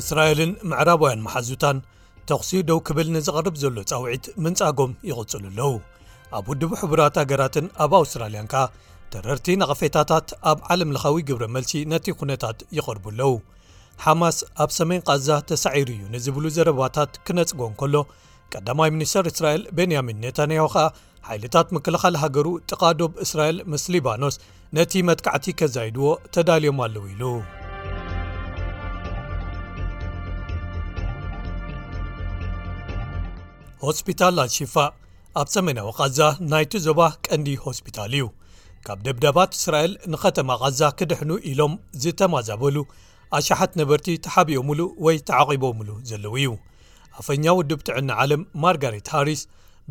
እስራኤልን ምዕራባውያን መሓዙታን፣ ተዅሲ ደው ክብል ንዝቐርብ ዘሎ ጻውዒት ምንጻጎም ይቕጽሉ ኣለዉ ኣብ ውድብ ሕቡራት ኣገራትን ኣብ ኣውስትራልያን ከኣ ተረርቲ ነቐፌታታት ኣብ ዓለም ለኻዊ ግብረ መልሲ ነቲ ዅነታት ይቐርቡ ኣለዉ ሓማስ ኣብ ሰሜን ቓዛ ተሳዒሩ እዩ ንዝብሉ ዘረባታት ክነጽጎ ከሎ ቀዳማይ ሚኒስተር እስራኤል ቤንያሚን ኔታንያሁ ከኣ ሓይልታት ምክልኻል ሃገሩ ጥቓዶብ እስራኤል ምስ ሊባኖስ ነቲ መጥቃዕቲ ከዛይድዎ ተዳልዮም ኣለዉ ኢሉ። ሆስፒታል ኣልሺፋ ኣብ ሰሜናዊ ቓዛ ናይቲ ዞባ ቀንዲ ሆስፒታል እዩ ካብ ደብዳባት እስራኤል ንኸተማ ቓዛ ክድሕኑ ኢሎም ዝተማዛበሉ ኣሽሓት ነበርቲ ተሓቢኦምሉ ወይ ተዓቒቦምሉ ዘለዉ እዩ ኣፈኛ ውድብ ጥዕና ዓለም ማርጋሬት ሃሪስ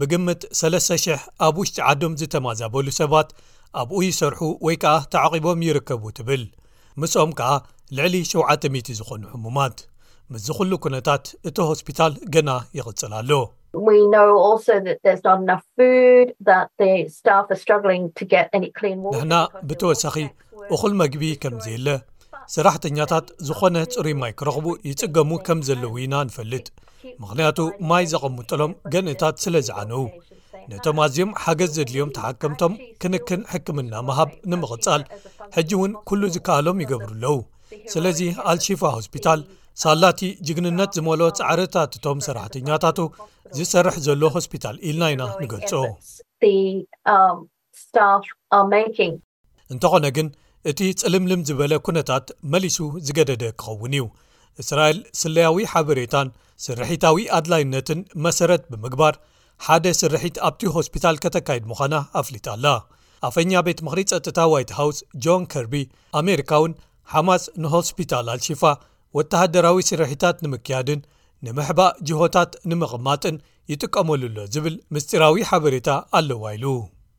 ብግምት ሰለስተ ሽሕ ኣብ ውሽጢ ዓዶም ዝተማዛበሉ ሰባት ኣብኡ ይሰርሑ ወይ ከኣ ተዓቒቦም ይርከቡ ትብል ምስኦም ከኣ ልዕሊ ሸውዓተ ሚእቲ ዝኾኑ ሕሙማት ምስዚ ኩሉ ኩነታት እቲ ሆስፒታል ገና ይቕጽል ኣሎ። ንሕና ብተወሳኺ እኹል መግቢ ከም ዘየለ ሰራሕተኛታት ዝኾነ ፅሩይ ማይ ክረኽቡ ይፅገሙ ከም ዘለዉ ኢና ንፈልጥ ምኽንያቱ ማይ ዘቐምጥሎም ገንእታት ስለ ዝዓነዉ ነቶም ኣዝዮም ሓገዝ ዘድልዮም ተሓከምቶም ክንክን ሕክምና ምሃብ ንምቕፃል ሕጂ እውን ኩሉ ዝከኣሎም ይገብሩ ኣለዉ ስለዚ ኣልሽፋ ሆስፒታል ሳላቲ ጅግንነት ዝመሎ ፃዕርታትቶም ሰራሕተኛታቱ ዝሰርሕ ዘሎ ሆስፒታል ኢልና ኢና ንገልፆ እንተኾነ ግን እቲ ጽልምልም ዝበለ ኩነታት መሊሱ ዝገደደ ክኸውን እዩ እስራኤል ስለያዊ ሓበሬታን ስርሒታዊ ኣድላይነትን መሰረት ብምግባር ሓደ ስርሒት ኣብቲ ሆስፒታል ከተካይድ ምዃና ኣፍሊጣ ኣላ ኣፈኛ ቤት ምክሪ ጸጥታ ዋይት ሃውስ ጆን ከርቢ ኣሜሪካ ውን ሓማስ ንሆስፒታል ኣልሽፋ ወተሃደራዊ ስርሒታት ንምክያድን ንምሕባእ ጅሆታት ንምቕማጥን ይጥቀመሉ ኣሎ ዝብል ምስጢራዊ ሓበሬታ ኣለዋ ኢሉ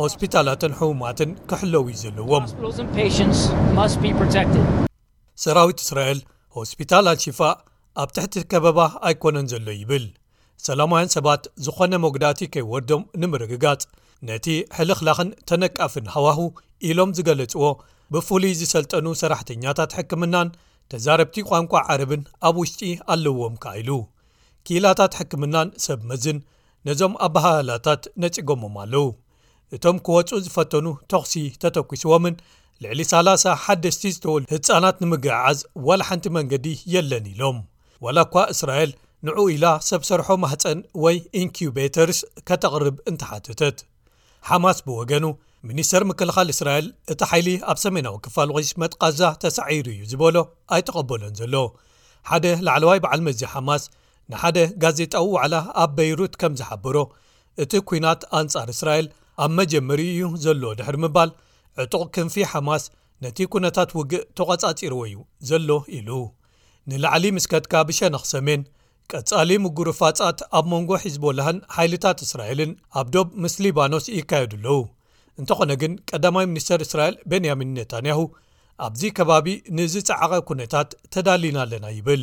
ሆስፒታላትን ሕሙማትን ክሕለዉ እዩ ዘለዎም። ሰራዊት እስራኤል ሆስፒታል ኣልሺፋእ ኣብ ትሕቲ ከበባ ኣይኰነን ዘሎ ይብል። ሰላማውያን ሰባት ዝዀነ መጕዳእቲ ከይወርዶም ንምርግጋጽ ነቲ ሕልኽላኽን ተነቃፍን ሃዋሁ ኢሎም ዝገለጽዎ ብፍሉይ ዝሰልጠኑ ሰራሕተኛታት ሕክምናን ተዛረብቲ ቋንቋ ዓረብን ኣብ ውሽጢ ኣለዎም ከኣ ኢሉ። ክኢላታት ሕክምናን ሰብ መዝን ነዞም ኣባሃህላታት ነጺጎሞም ኣለዉ እቶም ክወጹ ዝፈተኑ ተኹሲ ተተኪስዎምን ልዕሊ ሳላሳ ሓደስቲ ዝተወልዱ ህጻናት ንምግዕዓዝ ዋላ ሓንቲ መንገዲ የለን ኢሎም ዋላ እኳ እስራኤል ንዕኡ ኢላ ሰብ ሰርሖ ማህጸን ወይ ኢንኪቤተርስ ከተቕርብ እንተሓተተት ሓማስ ብወገኑ ሚኒስተር ምክልኻል እስራኤል እቲ ሓይሊ ኣብ ሰሜናዊ ክፋል ቂስ መጥቓዛ ተሳዒሩ እዩ ዝበሎ ኣይተቐበሎን ዘሎ ሓደ ላዕለዋይ በዓል መዚ ሓማስ ንሓደ ጋዜጣዊ ዋዕላ ኣብ በይሩት ከም ዝሓበሮ እቲ ኲናት ኣንጻር እስራኤል ኣብ መጀመሪኡ እዩ ዘሎ ድሕሪ ምባል ዕጡቕ ክንፊ ሓማስ ነቲ ኩነታት ውግእ ተቋጻጺርዎ እዩ ዘሎ ኢሉ ንላዕሊ ምስ ከድካ ብሸነኽ ሰሜን ቀጻሊ ምጉርፋጻት ኣብ መንጎ ሒዝቦላህን ሓይልታት እስራኤልን ኣብ ዶብ ምስ ሊባኖስ ይካየዱ ኣለዉ እንተኾነ ግን ቀዳማይ ሚኒስተር እስራኤል ቤንያሚን ነታንያሁ ኣብዚ ከባቢ ንዝጸዓቐ ኩነታት ተዳሊና ኣለና ይብል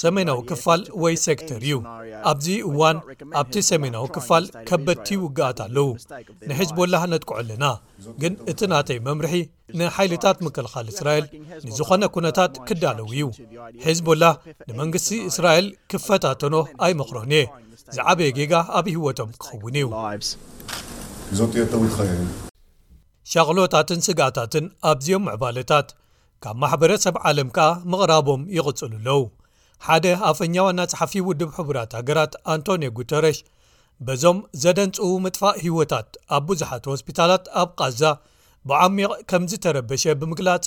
ሰሜናዊ ክፋል ወይ ሴክተር እዩ ኣብዚ እዋን ኣብቲ ሰሜናዊ ክፋል ከበድቲ ውግኣት ኣለዉ ንሕዝቦላህ ነጥቅዖ ኣለና ግን እቲ ናተይ መምርሒ ንሓይልታት ምክልኻል እስራኤል ንዝኾነ ኩነታት ክዳለዉ እዩ ሕዝቦላህ ንመንግስቲ እስራኤል ክፈታተኖ ኣይመክሮን እየ ዝዓበየ ጌጋ ኣብ ህወቶም ክኸውን እዩ ሻቕሎታትን ስግኣታትን ኣብዝዮም ምዕባለታት ካብ ማሕበረ ሰብ ዓለም ከኣ ምቕራቦም ይቕጽሉ ኣለዉ ሓደ ኣፈኛ ዋና ጸሓፊ ውድብ ሕቡራት ሃገራት ኣንቶንዮ ጉተረሽ በዞም ዘደንጽዉ ምጥፋእ ህይወታት ኣብ ብዙሓት ሆስፒታላት ኣብ ቃዛ ብዓሚቕ ከም ዝተረበሸ ብምግላጽ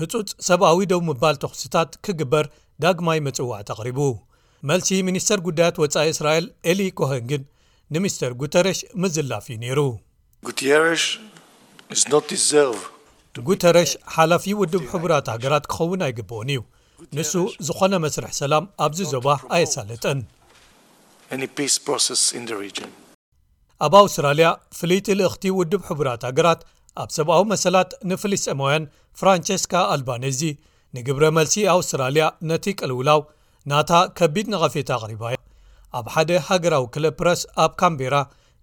ህጹጽ ሰብኣዊ ደው ምባል ተኽስታት ክግበር ዳግማይ መጽዋዕት ኣቕሪቡ መልሲ ሚኒስተር ጉዳያት ወፃኢ እስራኤል ኤሊ ኮሀን ግን ንሚስተር ጉተረሽ ምዝላፍ እዩ ነይሩ። ጉተረሽ ሓላፊ ውድብ ሕቡራት ሃገራት ክኸውን ኣይግብኦን እዩ። ንሱ ዝኾነ መስርሕ ሰላም ኣብዚ ዞባ ኣየሳለጠን። ኣብ ኣውስትራልያ ፍልይቲ ልእኽቲ ውድብ ሕቡራት ሃገራት ኣብ ሰብኣዊ መሰላት ንፍልስጤማውያን ፍራንቸስካ ኣልባነዚ ንግብረ መልሲ ኣውስትራልያ ነቲ ቅልውላው ናታ ከቢድ ነቐፌታ ኣቕሪባ እያ። ኣብ ሓደ ሃገራዊ ክለብ ፕረስ ኣብ ካምቤራ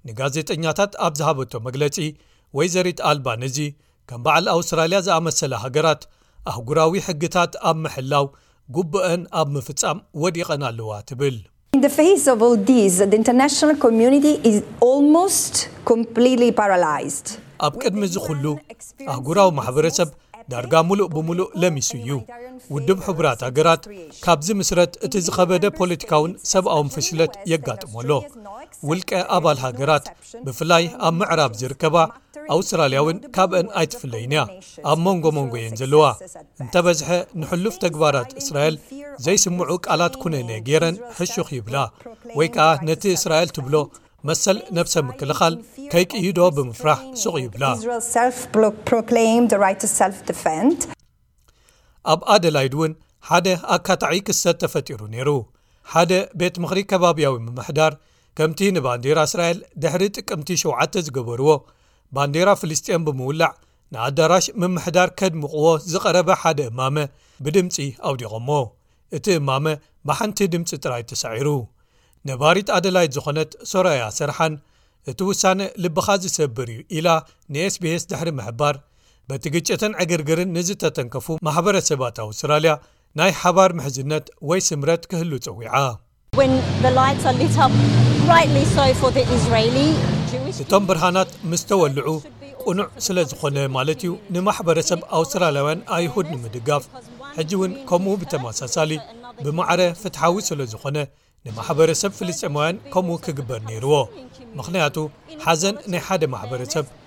ንጋዜጠኛታት ኣብ ዝሃበቶ መግለጺ ወይዘሪት ኣልባነዚ ከም በዓል ኣውስትራልያ ዝኣመሰላ ሃገራት ኣህጉራዊ ሕግታት ኣብ ምሕላው ግቡኤን ኣብ ምፍጻም ወዲቐን ኣለዋ ትብል። ኣብ ቅድሚ እዚ ኩሉ ኣህጉራዊ ማሕበረሰብ ዳርጋ ምሉእ ብምሉእ ለሚሱ እዩ። ውድብ ሕቡራት ሃገራት ካብ ዝምስረት እቲ ዝኸበደ ፖለቲካውን ሰብኣውን ፍሽለት የጋጥሞ ኣሎ። ውልቀ ኣባል ሃገራት ብፍላይ ኣብ ምዕራብ ዝርከባ ኣውስትራልያውን ካብአን ኣይትፍለይን እያ። ኣብ መንጎ መንጎ እየን ዘለዋ። እንተበዝሐ ንሕሉፍ ተግባራት እስራኤል ዘይስምዑ ቃላት ኩነኔ ገይረን ሕሹኽ ይብላ ወይ ከኣ ነቲ እስራኤል ትብሎ መሰል ነብሰ ምክልኻል ከይቅይዶ ብምፍራሕ ስቕ ይብላ። ኣብ ኣደላይድ እውን ሓደ ኣካታዒ ክሰት ተፈጢሩ ነይሩ። ሓደ ቤት ምኽሪ ከባብያዊ ምምሕዳር ከምቲ ንባንዴራ እስራኤል ድሕሪ ጥቅምቲ ሸተ ዝገበርዎ ባንዴራ ፍልስጥኤም ብምውላዕ ንኣዳራሽ ምምሕዳር ከድምቕዎ ዝቐረበ ሓደ እማመ ብድምፂ ኣውዲቖሞ። እቲ እማመ ብሓንቲ ድምጺ ጥራይ ተሳዒሩ። ነባሪት ኣደላይድ ዝኾነት ሶራያ ሰርሓን፣ እቲ ውሳነ ልብኻ ዝሰብር እዩ ኢላ ንኤስቢኤስ ድሕሪ ምሕባር፣ በቲ ግጭትን ዕግርግርን ንዝተተንከፉ ማሕበረሰባት ኣውስትራልያ ናይ ሓባር ምሕዝነት ወይ ስምረት ክህሉ ጸዊዓ። እቶም ብርሃናት ምስ ተወልዑ ቅኑዕ ስለ ዝኾነ ማለት እዩ ንማሕበረሰብ ኣውስትራልያውያን ኣይሁድ ንምድጋፍ ሕጂ እውን ከምኡ ብተመሳሳሊ ብማዕረ ፍትሓዊ ስለ ዝኾነ ንማሕበረሰብ ፍልስጤማውያን ከምኡ ክግበር ነይርዎ ምኽንያቱ ሓዘን ናይ ሓደ ማሕበረሰብ